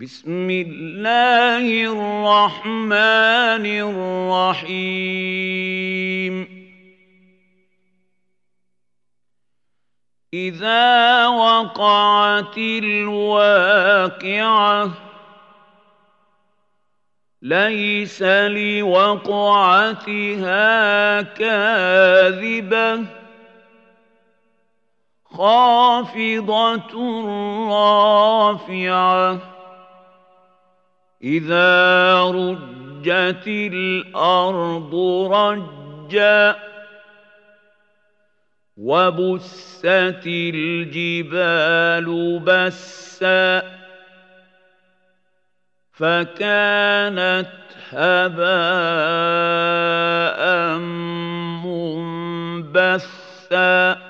بسم الله الرحمن الرحيم. إذا وقعت الواقعة ليس لوقعتها كاذبة. خافضة رافعة. إذا رجت الأرض رجا وبست الجبال بسا فكانت هباء منبثا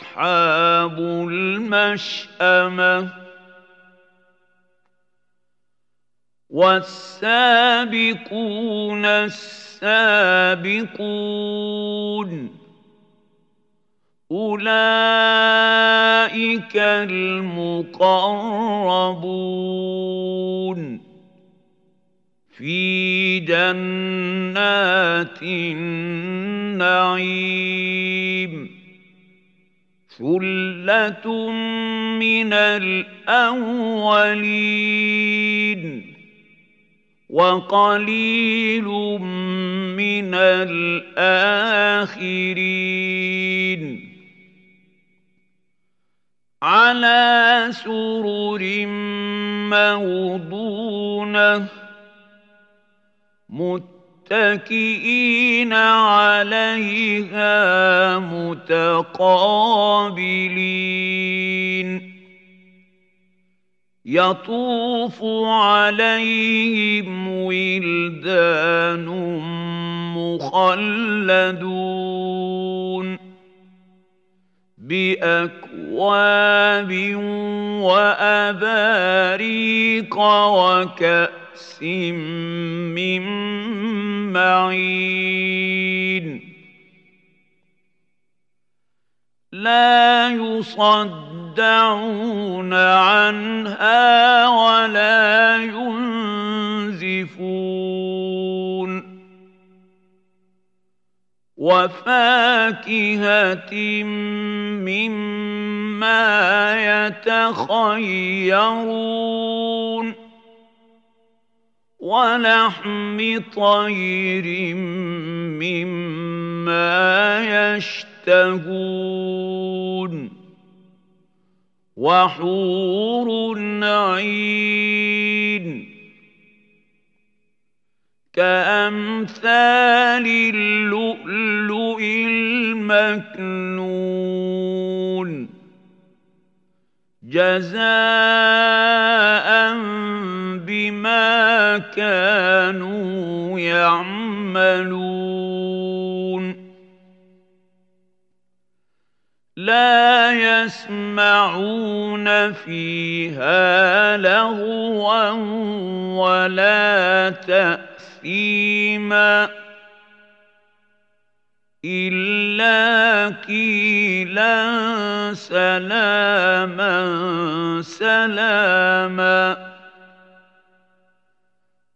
أصحاب المشأمة والسابقون السابقون أولئك المقربون في جنات النعيم ثله من الاولين وقليل من الاخرين على سرر موضونه متكئين عليها متقابلين يطوف عليهم ولدان مخلدون باكواب واباريق وكأس كأس من معين. لا يصدعون عنها ولا ينزفون. وفاكهة مما يتخيرون. ولحم طير مما يشتهون وحور عين كأمثال اللؤلؤ المكنون جزاء كانوا يعملون. لا يسمعون فيها لغوا ولا تأثيما إلا قيلا سلاما سلاما.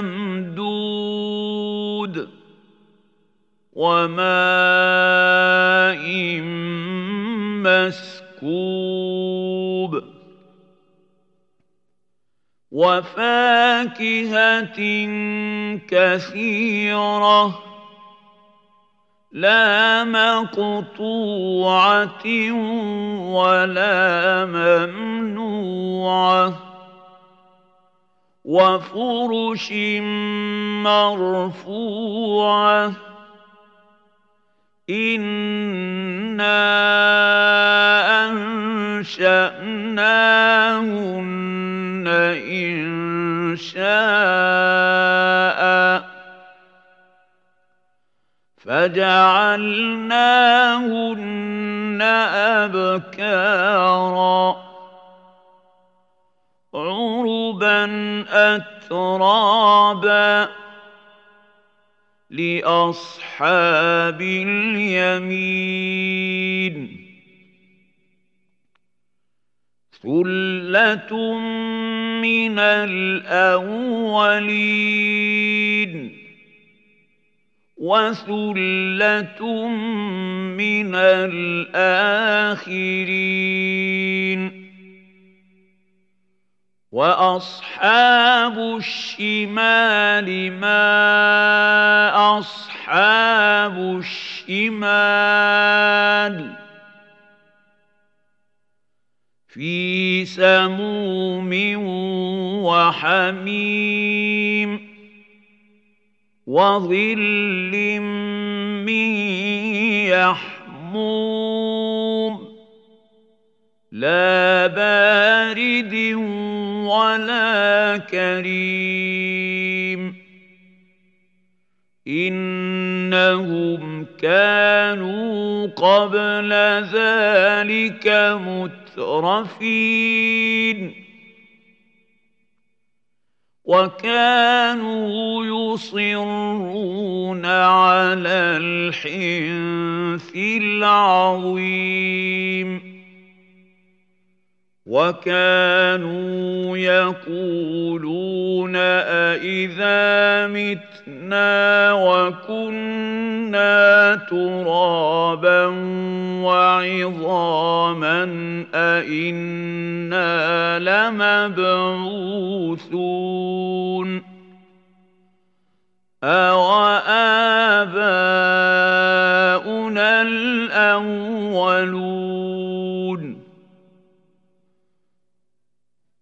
ممدود وماء مسكوب وفاكهة كثيرة لا مقطوعة ولا ممنوعة وفرش مرفوعة. إنا أنشأناهن إن شاء. فجعلناهن أبكارا. أترابا لأصحاب اليمين. ثلة من الأولين وثلة من الآخرين. وأصحاب الشمال ما أصحاب الشمال في سموم وحميم وظل من يحموم لا بارد ولا كريم. إنهم كانوا قبل ذلك مترفين. وكانوا يصرون على الحنث العظيم. وكانوا يقولون أإذا متنا وكنا ترابا وعظاما أإنا لمبعوثون أوآباؤنا الأولون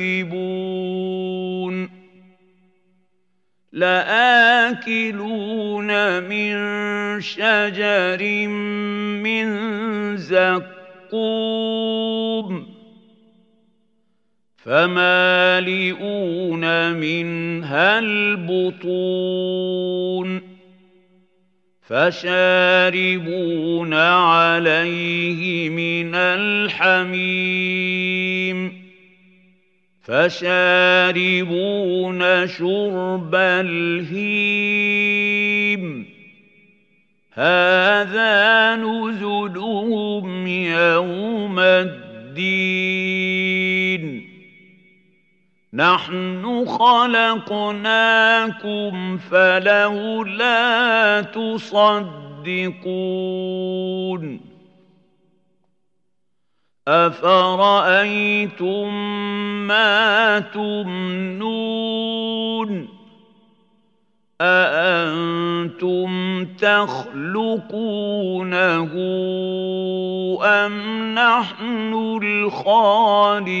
المكذبون لآكلون من شجر من زقوم فمالئون منها البطون فشاربون عليه من الحميم. فشاربون شرب الهيم. هذا نزلهم يوم الدين. نحن خلقناكم فلولا تصدقون. أفرأيتم ما تمنون؟ أأنتم تخلقونه أم نحن الخالقون؟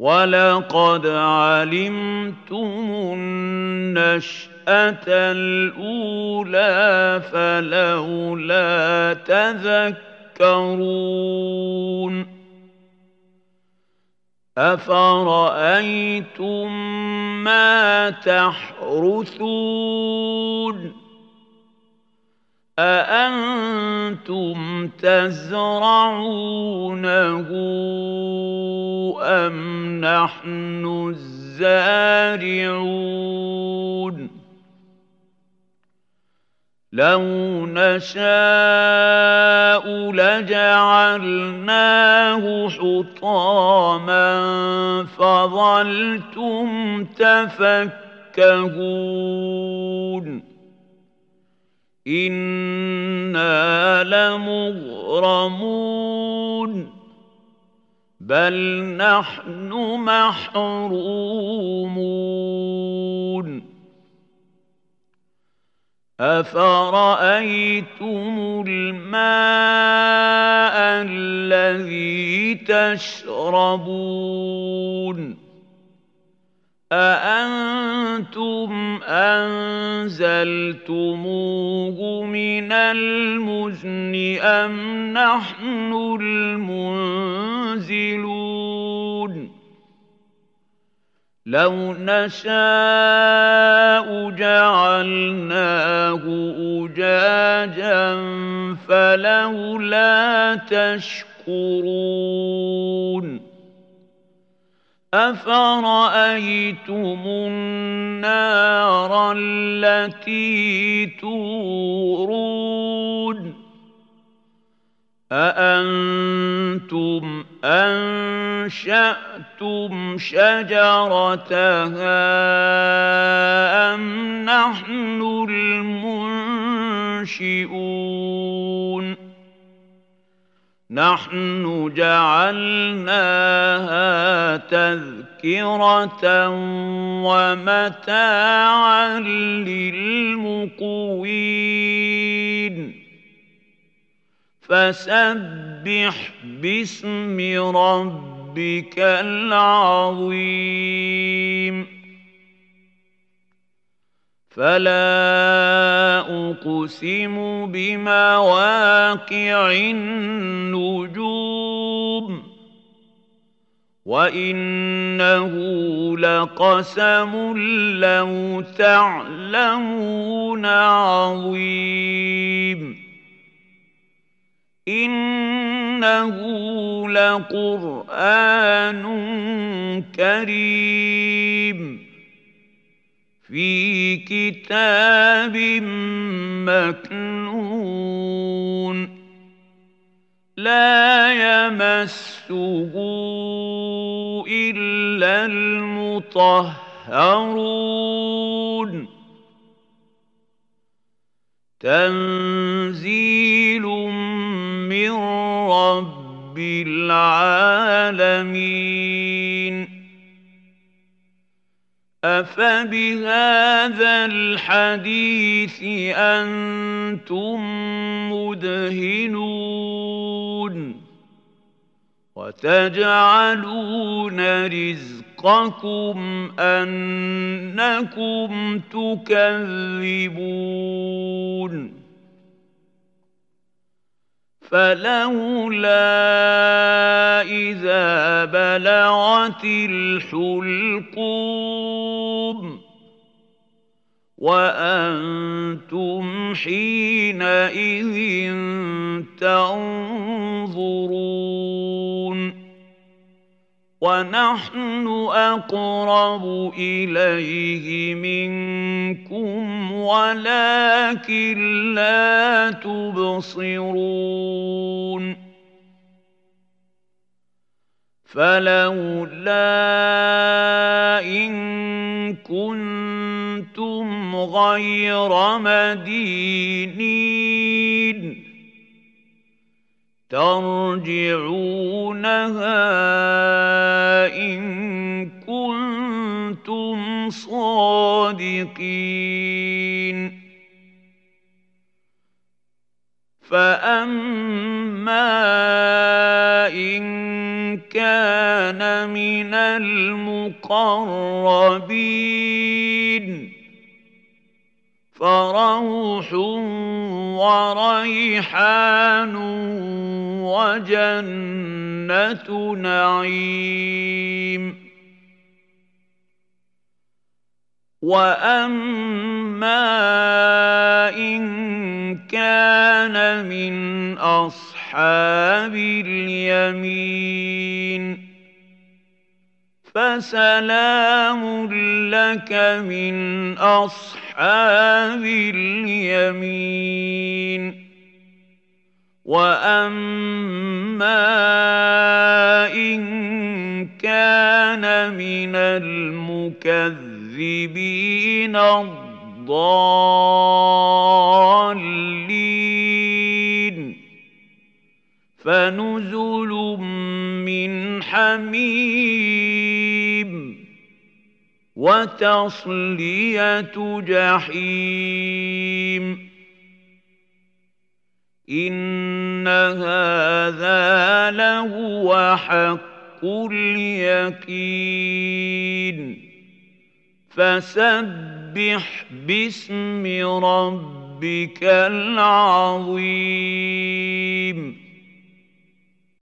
ولقد علمتم النشأة الأولى فلولا تذكرون أفرأيتم ما تحرثون أأنتم تزرعونه أم نحن الزارعون؟ لو نشاء لجعلناه حطاما فظلتم تفكهون. أنا لمغرمون بل نحن محرومون أفرأيتم الماء الذي تشربون أأنتم أنزلتموه من المزن أم نحن المنزلون لو نشاء جعلناه أجاجا فلولا تشكرون أفرأيتم النار التي تورون؟ أأنتم أنشأتم شجرتها أم نحن المنشئون؟ نحن جعلناها تذكرة ومتاعا للمقوين. فسبح باسم ربك العظيم. فلا اقسم بمواقع النجوم وانه لقسم لو تعلمون عظيم إنه لقرآن كريم في كتاب مكنون لا يمسه إلا المطهرون. تنزيل من رب العالمين. أفبهذا الحديث أنتم مدهنون وتجعلون رزقكم أنكم تكذبون فلولا إذا بلغت الحلقوم وأنتم حينئذ تنظرون ونحن أقرب إليه منكم ولكن لا تبصرون. فلولا إن كنتم غير مدينين. ترجعونها إن كنتم صادقين. فاما ان كان من المقربين فروح وريحان وجنة نعيم. وأما إن كان من أصحاب اليمين فسلام لك من أصحاب اليمين. وأما إن كان من المكذبين الضالين فنزل من حميم وتصلية جحيم. إن هذا لهو حق اليقين. فسبح باسم ربك العظيم.